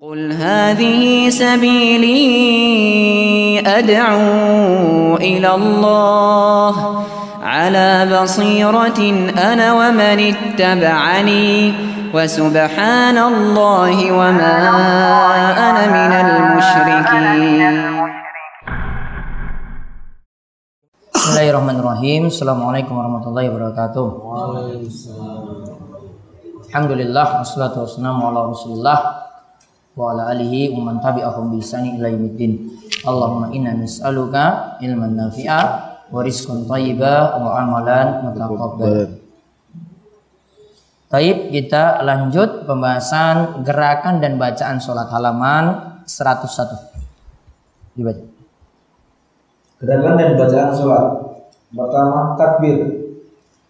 قل هذه سبيلي أدعو إلى الله على بصيرة أنا ومن اتبعني وسبحان الله وما أنا من المشركين. بسم الله الرحمن الرحيم السلام عليكم ورحمة الله وبركاته الحمد لله والصلاة والسلام على رسول الله wa ala alihi wa man tabi'ahum bi ihsani ila yaumiddin. Allahumma inna nas'aluka ilman nafi'a wa rizqan thayyiba wa amalan mutaqabbal. Taib kita lanjut pembahasan gerakan dan bacaan sholat halaman 101. Dibaca. Gerakan dan bacaan sholat. Pertama, takbir.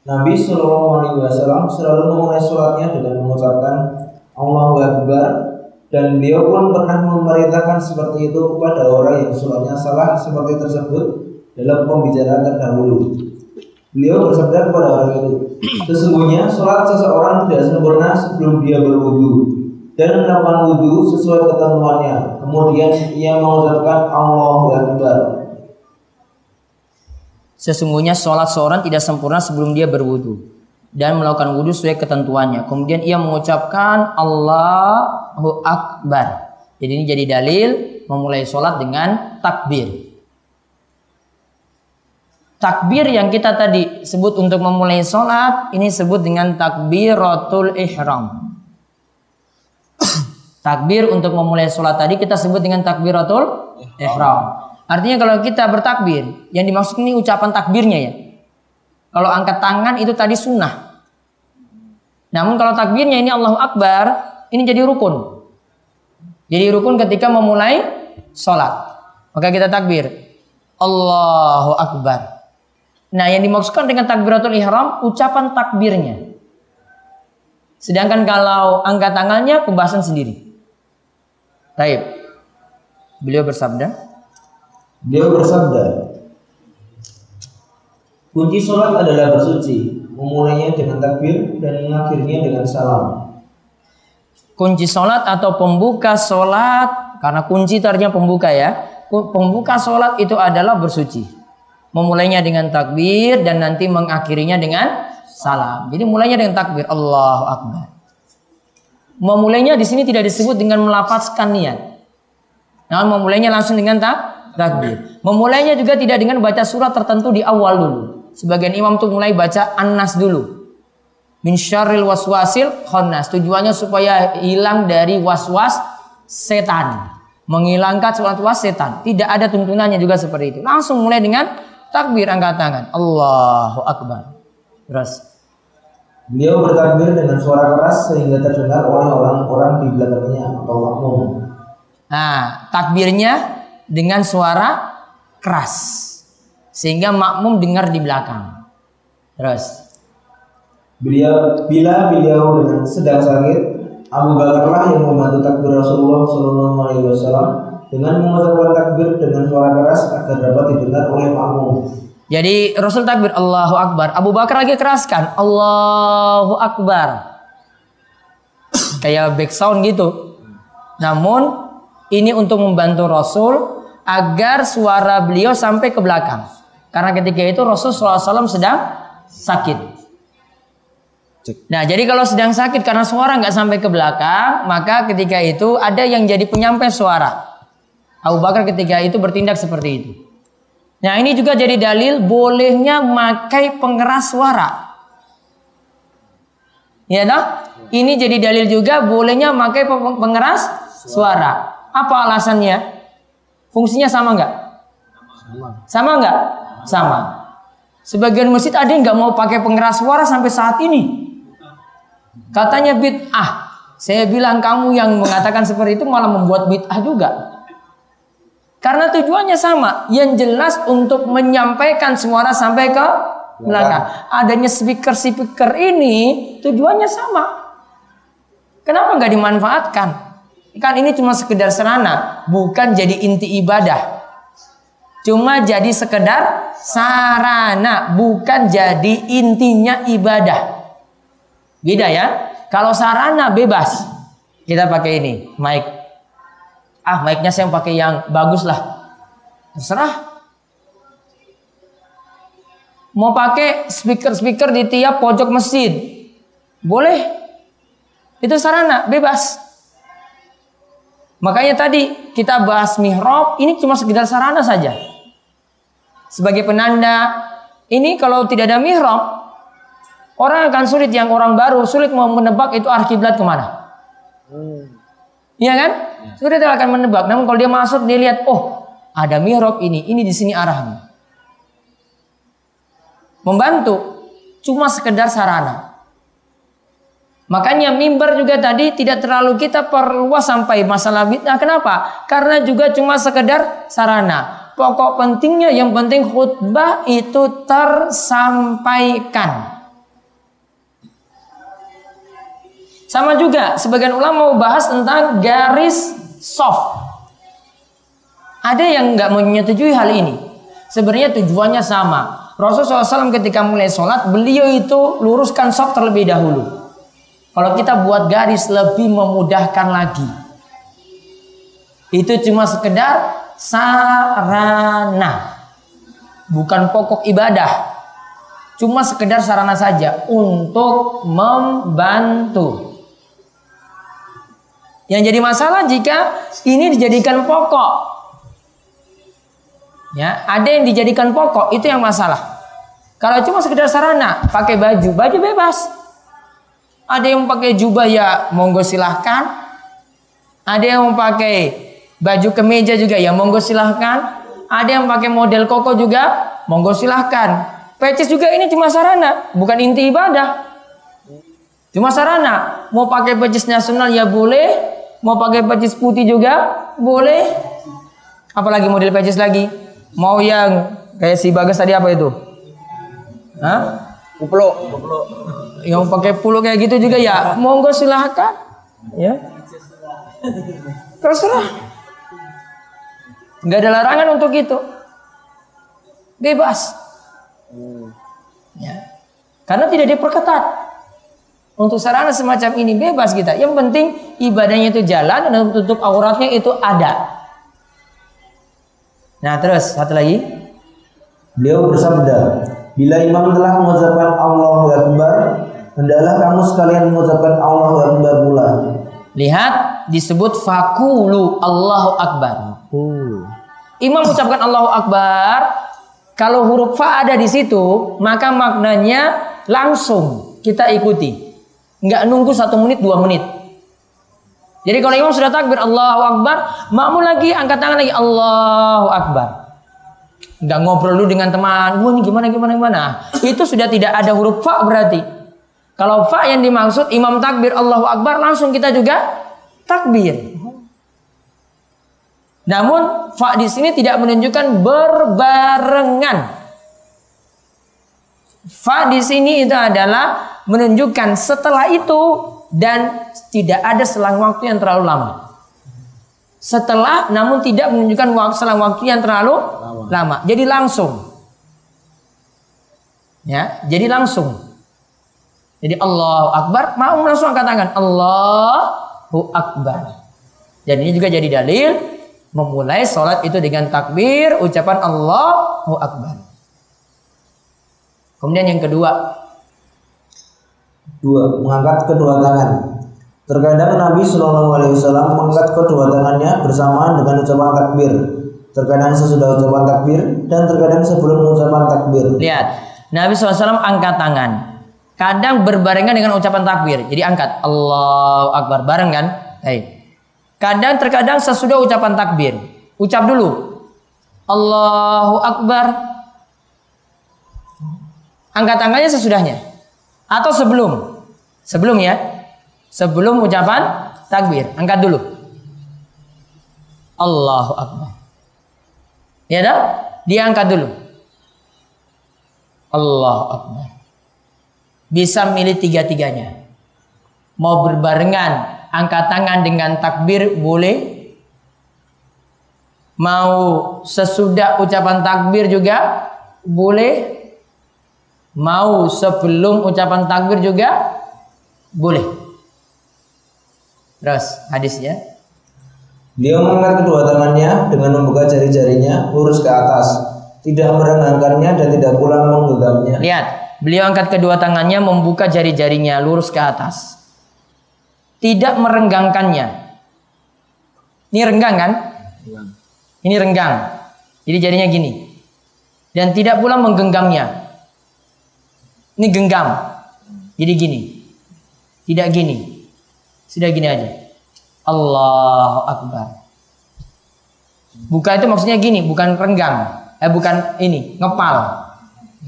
Nabi Shallallahu Alaihi Wasallam selalu memulai sholatnya dengan mengucapkan Allahu Akbar dan beliau pun pernah memerintahkan seperti itu kepada orang yang sholatnya salah seperti tersebut dalam pembicaraan terdahulu. Beliau bersabda kepada orang itu, sesungguhnya sholat seseorang tidak sempurna sebelum dia berwudu dan melakukan wudu sesuai ketentuannya. Kemudian ia mengucapkan Allahu Akbar. Sesungguhnya sholat seorang tidak sempurna sebelum dia berwudu dan melakukan wudu sesuai ketentuannya. Kemudian ia mengucapkan Allahu Akbar. Jadi ini jadi dalil memulai sholat dengan takbir. Takbir yang kita tadi sebut untuk memulai sholat ini sebut dengan takbiratul ihram. takbir untuk memulai sholat tadi kita sebut dengan takbiratul ihram. Artinya kalau kita bertakbir, yang dimaksud ini ucapan takbirnya ya. Kalau angkat tangan itu tadi sunnah. Namun kalau takbirnya ini Allahu Akbar, ini jadi rukun. Jadi rukun ketika memulai sholat. Maka kita takbir. Allahu Akbar. Nah yang dimaksudkan dengan takbiratul ihram, ucapan takbirnya. Sedangkan kalau angkat tangannya, pembahasan sendiri. Taib. Beliau bersabda, Beliau bersabda, kunci sholat adalah bersuci, memulainya dengan takbir dan mengakhirinya dengan salam. Kunci sholat atau pembuka sholat karena kunci tadinya pembuka ya. Pembuka sholat itu adalah bersuci. Memulainya dengan takbir dan nanti mengakhirinya dengan salam. Jadi mulainya dengan takbir. Allahu Akbar. Memulainya di sini tidak disebut dengan melafazkan niat. Namun memulainya langsung dengan tak takbir. Memulainya juga tidak dengan baca surat tertentu di awal dulu. Sebagian imam tuh mulai baca an-nas dulu min syarril waswasil khannas. Tujuannya supaya hilang dari waswas setan. Menghilangkan waswas setan. Tidak ada tuntunannya juga seperti itu. Langsung mulai dengan takbir angkat tangan. Allahu akbar. Terus Beliau bertakbir dengan suara keras sehingga terdengar oleh orang-orang di belakangnya. Atau makmum. nah takbirnya dengan suara keras. Sehingga makmum dengar di belakang. Terus Beliau bila beliau dengan sedang sakit, Abu Bakarlah yang membantu takbir Rasulullah Shallallahu Alaihi Wasallam dengan mengucapkan takbir dengan suara keras agar dapat didengar oleh makmum. Jadi Rasul takbir Allahu Akbar. Abu Bakar lagi keraskan Allahu Akbar. Kayak back sound gitu. Namun ini untuk membantu Rasul agar suara beliau sampai ke belakang. Karena ketika itu Rasul SAW sedang sakit. Nah jadi kalau sedang sakit karena suara nggak sampai ke belakang, maka ketika itu ada yang jadi penyampai suara. Abu Bakar ketika itu bertindak seperti itu. Nah ini juga jadi dalil bolehnya memakai pengeras suara. Ya dah? Ini jadi dalil juga bolehnya memakai pengeras suara. Apa alasannya? Fungsinya sama nggak? Sama nggak? Sama. Sebagian masjid ada yang nggak mau pakai pengeras suara sampai saat ini. Katanya bid'ah. Saya bilang kamu yang mengatakan seperti itu malah membuat bid'ah juga. Karena tujuannya sama. Yang jelas untuk menyampaikan suara sampai ke belakang. Adanya speaker-speaker ini tujuannya sama. Kenapa nggak dimanfaatkan? Kan ini cuma sekedar serana, bukan jadi inti ibadah. Cuma jadi sekedar sarana, bukan jadi intinya ibadah. Beda ya. Kalau sarana bebas. Kita pakai ini, mic. Ah, mic-nya saya pakai yang bagus lah. Terserah. Mau pakai speaker-speaker di tiap pojok masjid. Boleh. Itu sarana, bebas. Makanya tadi kita bahas mihrab, ini cuma sekedar sarana saja. Sebagai penanda, ini kalau tidak ada mihrab, orang akan sulit yang orang baru sulit mau menebak itu arah kiblat ke mana. Iya kan? Sulit akan menebak. Namun kalau dia masuk dia lihat, oh ada mihrab ini, ini di sini arahnya membantu cuma sekedar sarana. Makanya mimbar juga tadi tidak terlalu kita perluas sampai masalah bid'ah. Kenapa? Karena juga cuma sekedar sarana. Pokok pentingnya yang penting khutbah itu tersampaikan. Sama juga sebagian ulama mau bahas tentang garis soft. Ada yang nggak menyetujui hal ini. Sebenarnya tujuannya sama. Rasulullah SAW ketika mulai sholat, beliau itu luruskan soft terlebih dahulu. Kalau kita buat garis lebih memudahkan lagi. Itu cuma sekedar sarana. Bukan pokok ibadah. Cuma sekedar sarana saja untuk membantu. Yang jadi masalah jika ini dijadikan pokok. Ya, ada yang dijadikan pokok, itu yang masalah. Kalau cuma sekedar sarana, pakai baju, baju bebas. Ada yang pakai jubah ya monggo silahkan. Ada yang pakai baju kemeja juga ya monggo silahkan. Ada yang pakai model koko juga, monggo silahkan. Pecis juga ini cuma sarana, bukan inti ibadah. Cuma sarana. Mau pakai pecis nasional ya boleh, mau pakai pecis putih juga boleh. Apalagi model pecis lagi? Mau yang kayak si Bagas tadi apa itu? Hah? Kuplo. Yang pakai pulu kayak gitu juga ya, monggo silahkan. Ya. Terserah. Nggak ada larangan untuk itu. Bebas. Ya. Karena tidak diperketat. Untuk sarana semacam ini bebas kita. Yang penting ibadahnya itu jalan dan tutup auratnya itu ada. Nah terus satu lagi. Beliau bersabda, bila imam telah mengucapkan Allahu Akbar, hendaklah kamu sekalian mengucapkan Allahu Akbar pula. Lihat disebut fakulu Allahu Akbar. Imam mengucapkan Allahu Akbar. Kalau huruf fa ada di situ, maka maknanya langsung kita ikuti. Nggak nunggu satu menit, dua menit. Jadi kalau imam sudah takbir Allahu Akbar, makmum lagi angkat tangan lagi Allahu Akbar. Nggak ngobrol dulu dengan teman, wah ini gimana gimana gimana. Itu sudah tidak ada huruf fa berarti. Kalau fa yang dimaksud imam takbir Allahu Akbar langsung kita juga takbir. Namun fa di sini tidak menunjukkan berbarengan. Fa di sini itu adalah menunjukkan setelah itu dan tidak ada selang waktu yang terlalu lama. Setelah namun tidak menunjukkan waktu selang waktu yang terlalu lama. lama. Jadi langsung. Ya, jadi langsung. Jadi Allahu Akbar, mau langsung angkat tangan. Allahu Akbar. Dan ini juga jadi dalil memulai sholat itu dengan takbir, ucapan Allahu Akbar. Kemudian yang kedua, Dua, mengangkat kedua tangan. Terkadang Nabi Shallallahu Alaihi Wasallam mengangkat kedua tangannya bersamaan dengan ucapan takbir. Terkadang sesudah ucapan takbir dan terkadang sebelum ucapan takbir. lihat. Nabi SAW angkat tangan. Kadang berbarengan dengan ucapan takbir. Jadi angkat Allahu Akbar bareng kan? Hai. Kadang terkadang sesudah ucapan takbir. Ucap dulu. Allahu Akbar. Angkat tangannya sesudahnya. Atau sebelum. Sebelum ya. Sebelum ucapan takbir. Angkat dulu. Allahu Akbar. Ya dah? Dia angkat dulu. Allahu Akbar. Bisa milih tiga-tiganya. Mau berbarengan. Angkat tangan dengan takbir boleh. Mau sesudah ucapan takbir juga boleh. Mau sebelum ucapan takbir juga boleh. Terus hadisnya. Beliau mengangkat kedua tangannya dengan membuka jari-jarinya lurus ke atas, tidak merenggangkannya dan tidak pula menggenggamnya. Lihat, beliau angkat kedua tangannya membuka jari-jarinya lurus ke atas. Tidak merenggangkannya. Ini renggang kan? Ini renggang. Jadi jadinya gini. Dan tidak pula menggenggamnya. Ini genggam. Jadi gini. Tidak gini. Sudah gini aja. Allahu Akbar. Buka itu maksudnya gini, bukan renggang. Eh bukan ini, ngepal.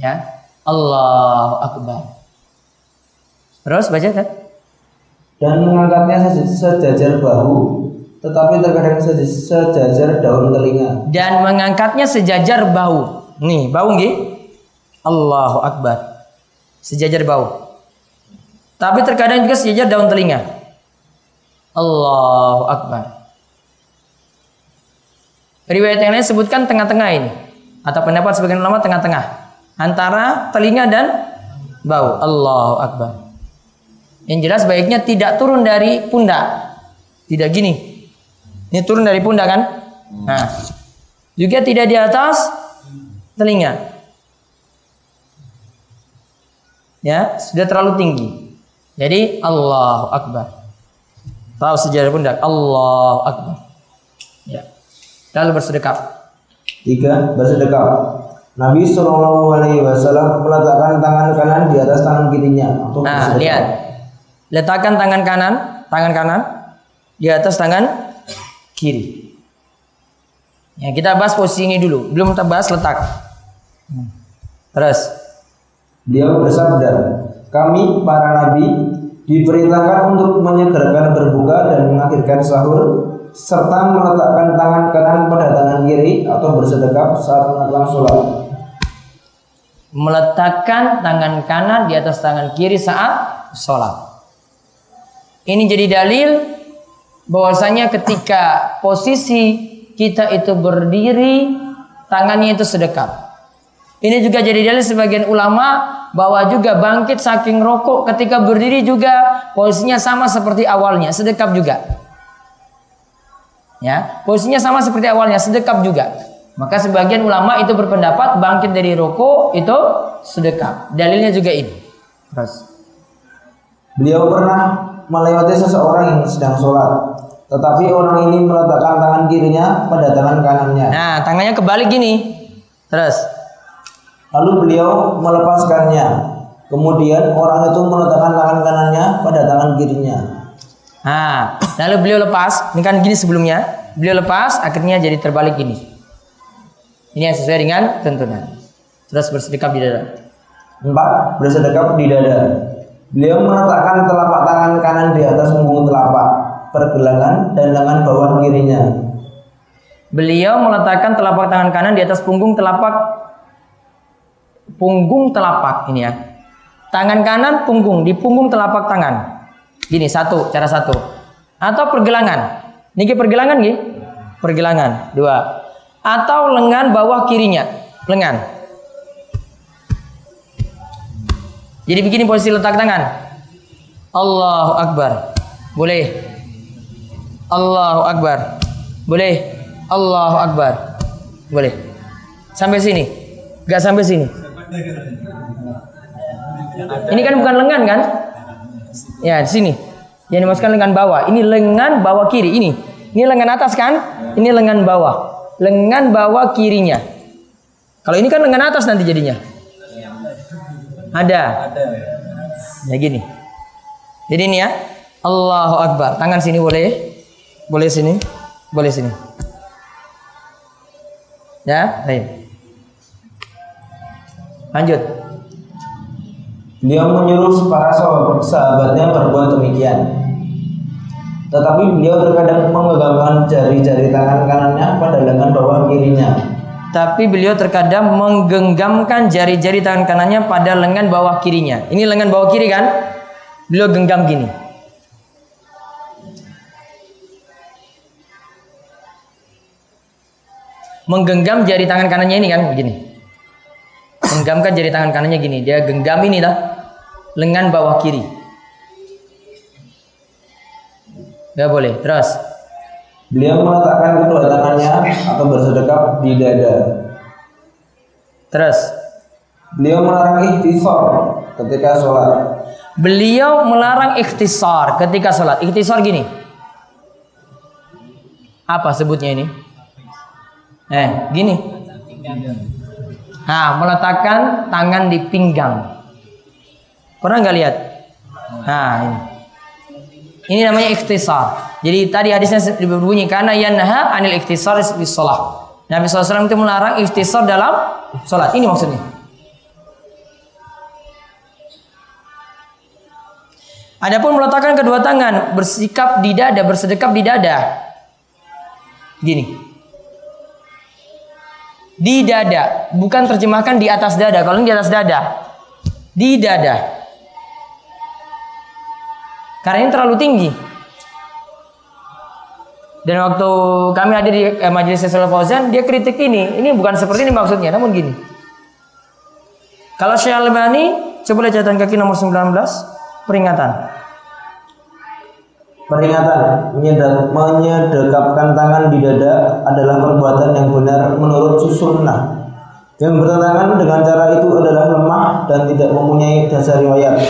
Ya. Allahu Akbar. Terus baca kan? Dan mengangkatnya se- sejajar bahu, tetapi terkadang se- sejajar daun telinga. Dan mengangkatnya sejajar bau. Nih, bau nggih? Allahu Akbar. Sejajar bau. Tapi terkadang juga sejajar daun telinga. Allahu Akbar. Riwayat yang lain sebutkan tengah-tengah ini. Atau pendapat sebagian ulama tengah-tengah. Antara telinga dan bau. Allahu Akbar. Yang jelas baiknya tidak turun dari pundak. Tidak gini. Ini turun dari pundak kan? Nah. Juga tidak di atas telinga. Ya, sudah terlalu tinggi. Jadi Allahu Akbar. Tahu sejarah pundak. Allahu Akbar. Ya. Lalu bersedekap. Tiga, bersedekap. Nabi Shallallahu Alaihi Wasallam meletakkan tangan kanan di atas tangan kirinya untuk Nah, bersedekap. lihat. Letakkan tangan kanan, tangan kanan di atas tangan kiri. Ya, kita bahas posisi ini dulu. Belum kita bahas letak. Hmm. Terus. Beliau bersabda, kami para nabi diperintahkan untuk menyegerakan berbuka dan mengakhirkan sahur serta meletakkan tangan kanan pada tangan kiri atau bersedekap saat melakukan sholat. meletakkan tangan kanan di atas tangan kiri saat sholat. Ini jadi dalil bahwasanya ketika posisi kita itu berdiri, tangannya itu sedekap. Ini juga jadi dalil sebagian ulama bahwa juga bangkit saking rokok ketika berdiri juga posisinya sama seperti awalnya, sedekap juga. Ya, posisinya sama seperti awalnya, sedekap juga. Maka sebagian ulama itu berpendapat bangkit dari rokok itu sedekap. Dalilnya juga ini. Terus. Beliau pernah melewati seseorang yang sedang sholat, tetapi orang ini meletakkan tangan kirinya pada tangan kanannya. Nah, tangannya kebalik gini. Terus. Lalu beliau melepaskannya. Kemudian orang itu meletakkan tangan kanannya pada tangan kirinya. Nah, lalu beliau lepas. Ini kan gini sebelumnya. Beliau lepas, akhirnya jadi terbalik gini. Ini yang sesuai dengan tuntunan. Terus bersedekap di dada. Empat, bersedekap di dada. Beliau meletakkan telapak tangan kanan di atas punggung telapak, pergelangan dan lengan bawah kirinya. Beliau meletakkan telapak tangan kanan di atas punggung telapak punggung telapak ini ya. Tangan kanan punggung di punggung telapak tangan. Gini satu, cara satu. Atau pergelangan. Niki pergelangan nggih? Pergelangan. Dua. Atau lengan bawah kirinya. Lengan. Jadi begini posisi letak tangan. Allahu Akbar. Boleh. Allahu Akbar. Boleh. Allahu Akbar. Boleh. Sampai sini. Gak sampai sini. Ini kan bukan lengan kan? Ya, di sini. Yang dimasukkan lengan bawah. Ini lengan bawah kiri. Ini. Ini lengan atas kan? Ini lengan bawah. Lengan bawah kirinya. Kalau ini kan lengan atas nanti jadinya. Ada. Ya gini. Jadi ini ya. Allahu Akbar. Tangan sini boleh. Boleh sini. Boleh sini. Ya, baik. Lanjut. Beliau menyuruh para sahabat- sahabatnya berbuat demikian. Tetapi beliau terkadang menggenggamkan jari-jari tangan kanannya pada lengan bawah kirinya. Tapi beliau terkadang menggenggamkan jari-jari tangan kanannya pada lengan bawah kirinya. Ini lengan bawah kiri kan? Beliau genggam gini. Menggenggam jari tangan kanannya ini kan begini. Menggenggamkan jari tangan kanannya gini. Dia genggam ini lah. Lengan bawah kiri. Gak boleh. Terus. Beliau meletakkan kedua tangannya atau bersedekap di dada. Terus Beliau melarang ikhtisar ketika sholat. beliau melarang ikhtisar ketika sholat. Ikhtisar gini. Apa sebutnya ini? Eh, gini. Nah, meletakkan tangan di pinggang. Pernah nggak lihat? Nah, ini. Ini namanya ikhtisar. Jadi tadi hadisnya berbunyi karena yanha anil ikhtisar di sholat. Nabi SAW itu melarang ikhtisar dalam sholat. Ini maksudnya. Adapun meletakkan kedua tangan bersikap di dada, bersedekap di dada. Gini. Di dada, bukan terjemahkan di atas dada. Kalau di atas dada. Di dada. Karena ini terlalu tinggi. Dan waktu kami ada di eh, majelis Sesal Fauzan, dia kritik ini. Ini bukan seperti ini maksudnya, namun gini. Kalau Syekh Albani, coba lihat catatan kaki nomor 19, peringatan. Peringatan menyedap, menyedekapkan tangan di dada adalah perbuatan yang benar menurut sunnah. Yang bertentangan dengan cara itu adalah lemah dan tidak mempunyai dasar riwayat.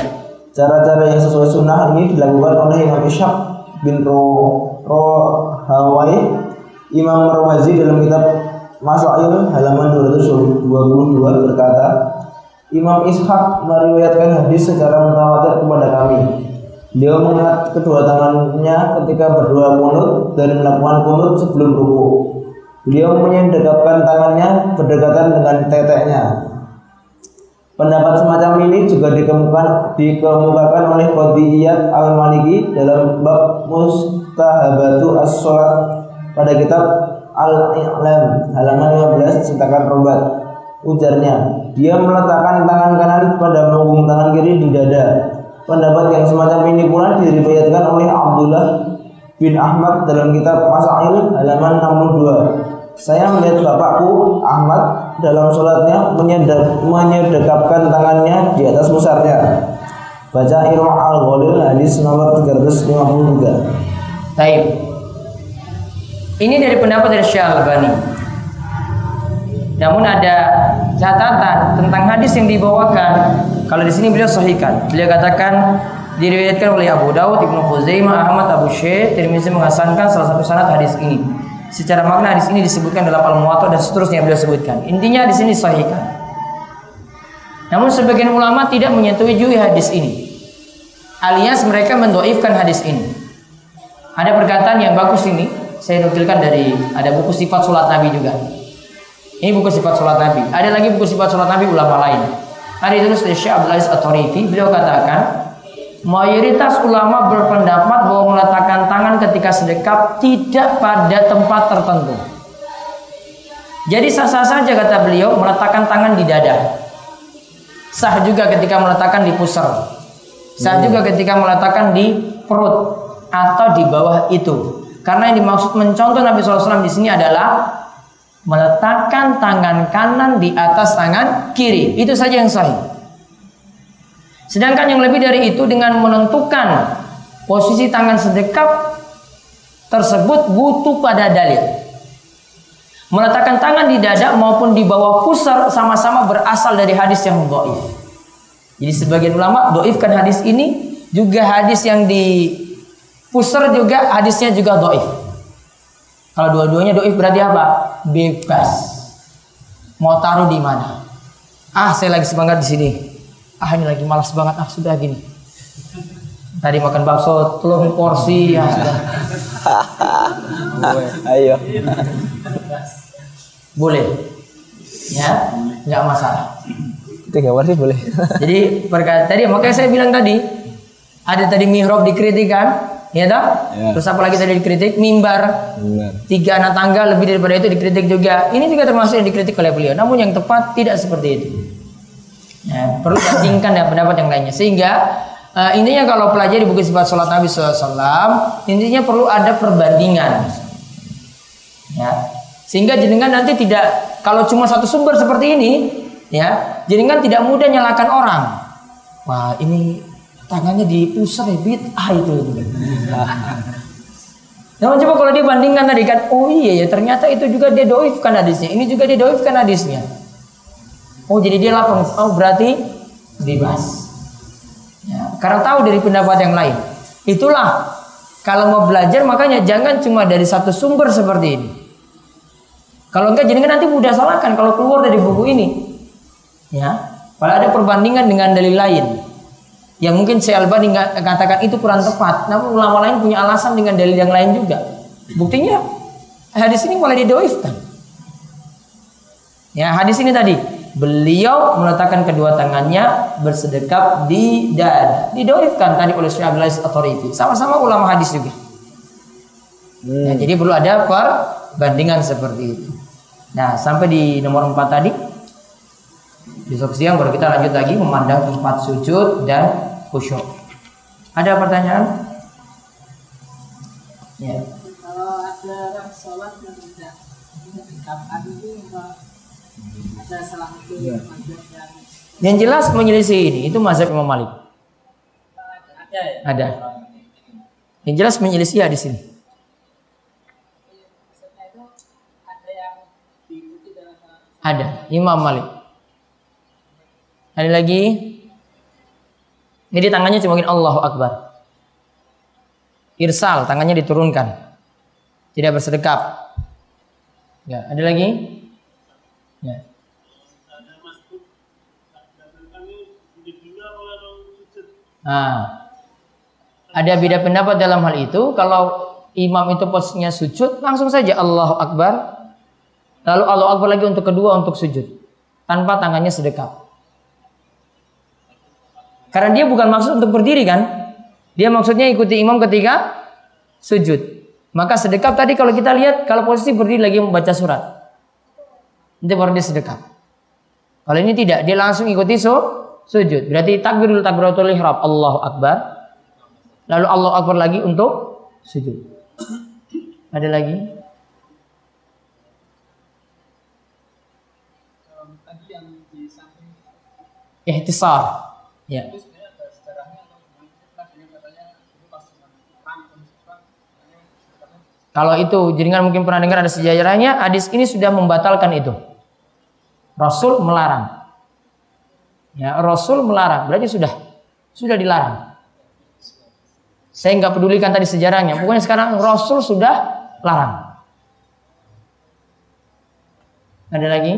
Cara-cara yang sesuai sunnah ini dilakukan oleh Imam Ishaq bin Ro, Rohawai, Imam Marwazi dalam kitab Masail halaman 222 berkata, Imam Ishaq meriwayatkan hadis secara mutawatir kepada kami. Beliau mengangkat kedua tangannya ketika berdoa kunut dan melakukan kunut sebelum ruku. Beliau menyedekapkan tangannya berdekatan dengan teteknya. Pendapat semacam ini juga dikemukakan, dikemukakan oleh Qadiyat Al-Maliki dalam bab Mustahabatu As-Salat pada kitab Al-I'lam halaman 15 cetakan Robat. Ujarnya, dia meletakkan tangan kanan pada punggung tangan kiri di dada. Pendapat yang semacam ini pula diriwayatkan oleh Abdullah bin Ahmad dalam kitab Masail halaman 62. Saya melihat bapakku Ahmad dalam sholatnya menyedek, menyedekapkan tangannya di atas musarnya. Baca Irwa al-Ghalil hadis nomor 353. Taib. Ini dari pendapat dari Syekh Al-Albani. Namun ada catatan tentang hadis yang dibawakan. Kalau di sini beliau sahihkan. Beliau katakan diriwayatkan oleh Abu Daud, Ibnu Khuzaimah, Ahmad, Abu Syekh, Tirmizi menghasankan salah satu sanad hadis ini. Secara makna hadis ini disebutkan dalam Al-Muwatta dan seterusnya beliau sebutkan. Intinya di sini sahihkan. Namun sebagian ulama tidak menyetujui hadis ini. Alias mereka mendoifkan hadis ini. Ada perkataan yang bagus ini, saya nukilkan dari ada buku sifat sholat Nabi juga. Ini buku sifat sholat Nabi. Ada lagi buku sifat sholat Nabi ulama lain. Ada ditulis oleh Syekh Abdul Aziz At-Tarifi. Beliau katakan, mayoritas ulama berpendapat bahwa meletakkan tangan ketika sedekap tidak pada tempat tertentu. Jadi sah-sah saja kata beliau meletakkan tangan di dada. Sah juga ketika meletakkan di pusar. Sah juga ketika meletakkan di perut atau di bawah itu. Karena yang dimaksud mencontoh Nabi SAW di sini adalah meletakkan tangan kanan di atas tangan kiri. Itu saja yang sahih. Sedangkan yang lebih dari itu dengan menentukan posisi tangan sedekap tersebut butuh pada dalil. Meletakkan tangan di dada maupun di bawah pusar sama-sama berasal dari hadis yang doif. Jadi sebagian ulama doifkan hadis ini juga hadis yang di pusar juga hadisnya juga doif. Kalau dua-duanya doif berarti apa? Bebas. Mau taruh di mana? Ah, saya lagi semangat di sini. Ah, ini lagi malas banget. Ah, sudah gini. Tadi makan bakso telur porsi ya sudah. Ayo. Boleh. Ya, nggak masalah. Tiga sih boleh. Jadi perkara tadi makanya saya bilang tadi ada tadi mihrab dikritik kan? Ya toh? Ya. Terus apa lagi tadi dikritik? Mimbar. Tiga anak tangga lebih daripada itu dikritik juga. Ini juga termasuk yang dikritik oleh beliau. Namun yang tepat tidak seperti itu. Ya, perlu bandingkan dengan pendapat yang lainnya. Sehingga eh, intinya kalau pelajari buku sifat sholat Nabi SAW, intinya perlu ada perbandingan. Ya, sehingga jenengan nanti tidak kalau cuma satu sumber seperti ini, ya, jenengan tidak mudah nyalakan orang. Wah, ini tangannya di pusar ya bid'ah itu. Namun coba kalau dia bandingkan tadi kan, oh iya ya ternyata itu juga dia doifkan hadisnya, ini juga dia doifkan hadisnya. Oh jadi dia lapang, oh berarti bebas. Ya, karena tahu dari pendapat yang lain. Itulah kalau mau belajar makanya jangan cuma dari satu sumber seperti ini. Kalau enggak jadi nanti mudah salahkan kalau keluar dari buku ini. Ya, kalau ada perbandingan dengan dalil lain. Ya mungkin Syekh Albani katakan itu kurang tepat, namun ulama lain punya alasan dengan dalil yang lain juga. Buktinya hadis ini mulai didoifkan. Ya, hadis ini tadi beliau meletakkan kedua tangannya bersedekap di dada. Didoifkan tadi oleh Syekh Abdul Aziz At-Tarifi. Sama-sama ulama hadis juga. Hmm. Ya, jadi perlu ada perbandingan seperti itu. Nah, sampai di nomor 4 tadi. Besok siang baru kita lanjut lagi memandang tempat sujud dan khusyuk. Ada pertanyaan? Ya. Kalau ada orang sholat yang tidak mendekatkan itu ada salah satu ya. yang yang jelas menyelisih ini itu mazhab Imam Malik. Ada. Ya? Ada. Yang jelas menyelisih di sini. Ada Imam Malik. Ada lagi? Jadi tangannya cuma mungkin Allahu Akbar. Irsal, tangannya diturunkan. Tidak bersedekap. Ya, ada lagi? Ya. Nah, ada beda pendapat dalam hal itu. Kalau imam itu posisinya sujud, langsung saja Allahu Akbar. Lalu Allahu Akbar lagi untuk kedua untuk sujud. Tanpa tangannya sedekap. Karena dia bukan maksud untuk berdiri kan? Dia maksudnya ikuti imam ketika sujud. Maka sedekap tadi kalau kita lihat kalau posisi berdiri lagi membaca surat. Nanti baru dia sedekap. Kalau ini tidak, dia langsung ikuti so, sujud. Berarti takbirul takbiratul ihram Allahu Akbar. Lalu Allahu Akbar lagi untuk sujud. Ada lagi? Ihtisar. Ya. Kalau itu jaringan mungkin pernah dengar ada sejarahnya, hadis ini sudah membatalkan itu. Rasul melarang. Ya, Rasul melarang, berarti sudah sudah dilarang. Saya nggak pedulikan tadi sejarahnya. Pokoknya sekarang Rasul sudah larang. Ada lagi?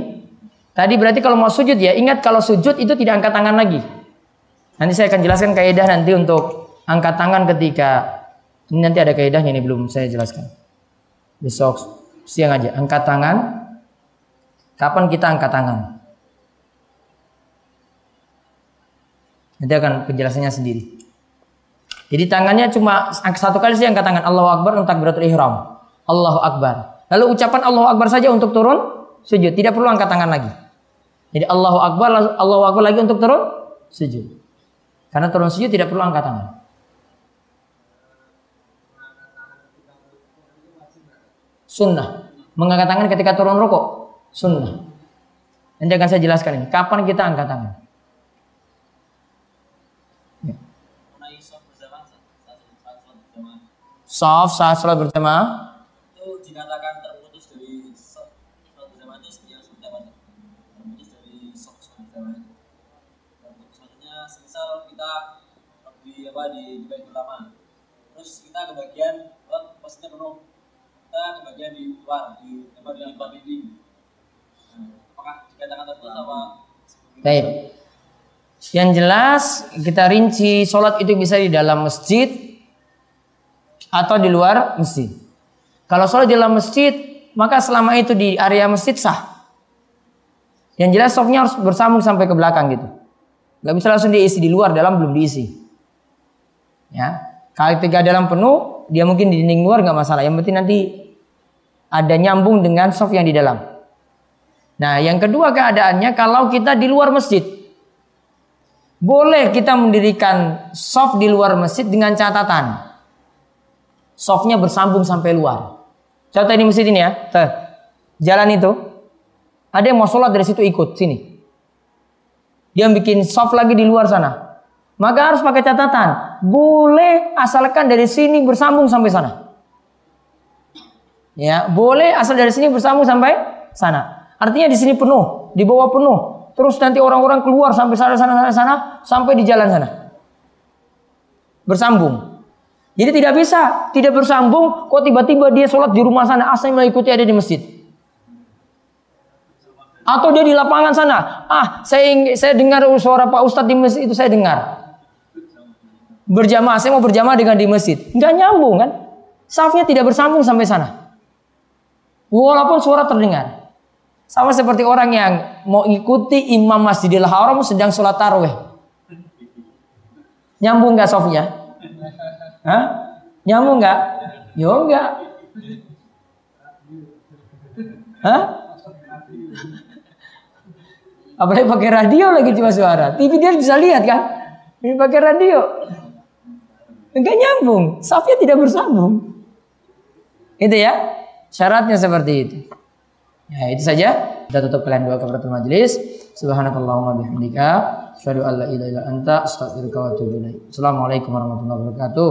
Tadi berarti kalau mau sujud ya, ingat kalau sujud itu tidak angkat tangan lagi. Nanti saya akan jelaskan kaidah nanti untuk angkat tangan ketika ini nanti ada kaidahnya ini belum saya jelaskan. Besok siang aja angkat tangan. Kapan kita angkat tangan? Nanti akan penjelasannya sendiri. Jadi tangannya cuma satu kali sih angkat tangan Allahu Akbar untuk takbiratul ihram. Allahu Akbar. Lalu ucapan Allahu Akbar saja untuk turun sujud, tidak perlu angkat tangan lagi. Jadi Allahu Akbar Allahu Akbar lagi untuk turun sujud. Karena turun sujud tidak perlu angkat tangan. Sunnah. Mengangkat tangan ketika turun rokok. Sunnah. Nanti akan saya jelaskan ini. Kapan kita angkat tangan? Ya. Soft saat sholat berjamaah itu terputus dari sholat berjamaah itu? Terputus dari sholat berjamaah misal kita di apa di, di bait ulama terus kita kebagian oh, posisinya penuh kita kebagian di luar di apa di ini nah, apakah dikatakan tertutup apa Baik. Yang jelas kita rinci sholat itu bisa di dalam masjid atau di luar masjid. Kalau sholat di dalam masjid, maka selama itu di area masjid sah. Yang jelas softnya harus bersambung sampai ke belakang gitu. Gak bisa langsung diisi di luar, dalam belum diisi. Ya, kalau ketika dalam penuh, dia mungkin di dinding luar nggak masalah. Yang penting nanti ada nyambung dengan soft yang di dalam. Nah, yang kedua keadaannya kalau kita di luar masjid, boleh kita mendirikan soft di luar masjid dengan catatan softnya bersambung sampai luar. Contoh ini masjid ini ya, Tuh. jalan itu, ada yang mau sholat dari situ ikut sini. Dia bikin soft lagi di luar sana. Maka harus pakai catatan. Boleh asalkan dari sini bersambung sampai sana. Ya, boleh asal dari sini bersambung sampai sana. Artinya di sini penuh, di bawah penuh. Terus nanti orang-orang keluar sampai sana sana sana sana sampai di jalan sana. Bersambung. Jadi tidak bisa, tidak bersambung kok tiba-tiba dia sholat di rumah sana asal mengikuti ada di masjid. Atau dia di lapangan sana. Ah, saya saya dengar suara Pak Ustadz di masjid itu saya dengar. Berjamaah, saya mau berjamaah dengan di masjid. Nggak nyambung kan? Safnya tidak bersambung sampai sana. Walaupun suara terdengar. Sama seperti orang yang mau ikuti imam Masjidil Haram sedang sholat taraweh. Nyambung nggak sofnya? Hah? Nyambung nggak? Yo nggak. Hah? Apalagi pakai radio lagi cuma suara. TV dia bisa lihat kan? Ini pakai radio. Enggak nyambung. Safnya tidak bersambung. Itu ya. Syaratnya seperti itu. Ya, itu saja. Kita tutup kalian dua kafaratul majelis. Subhanakallahumma bihamdika asyhadu an la anta wa. Assalamualaikum warahmatullahi wabarakatuh.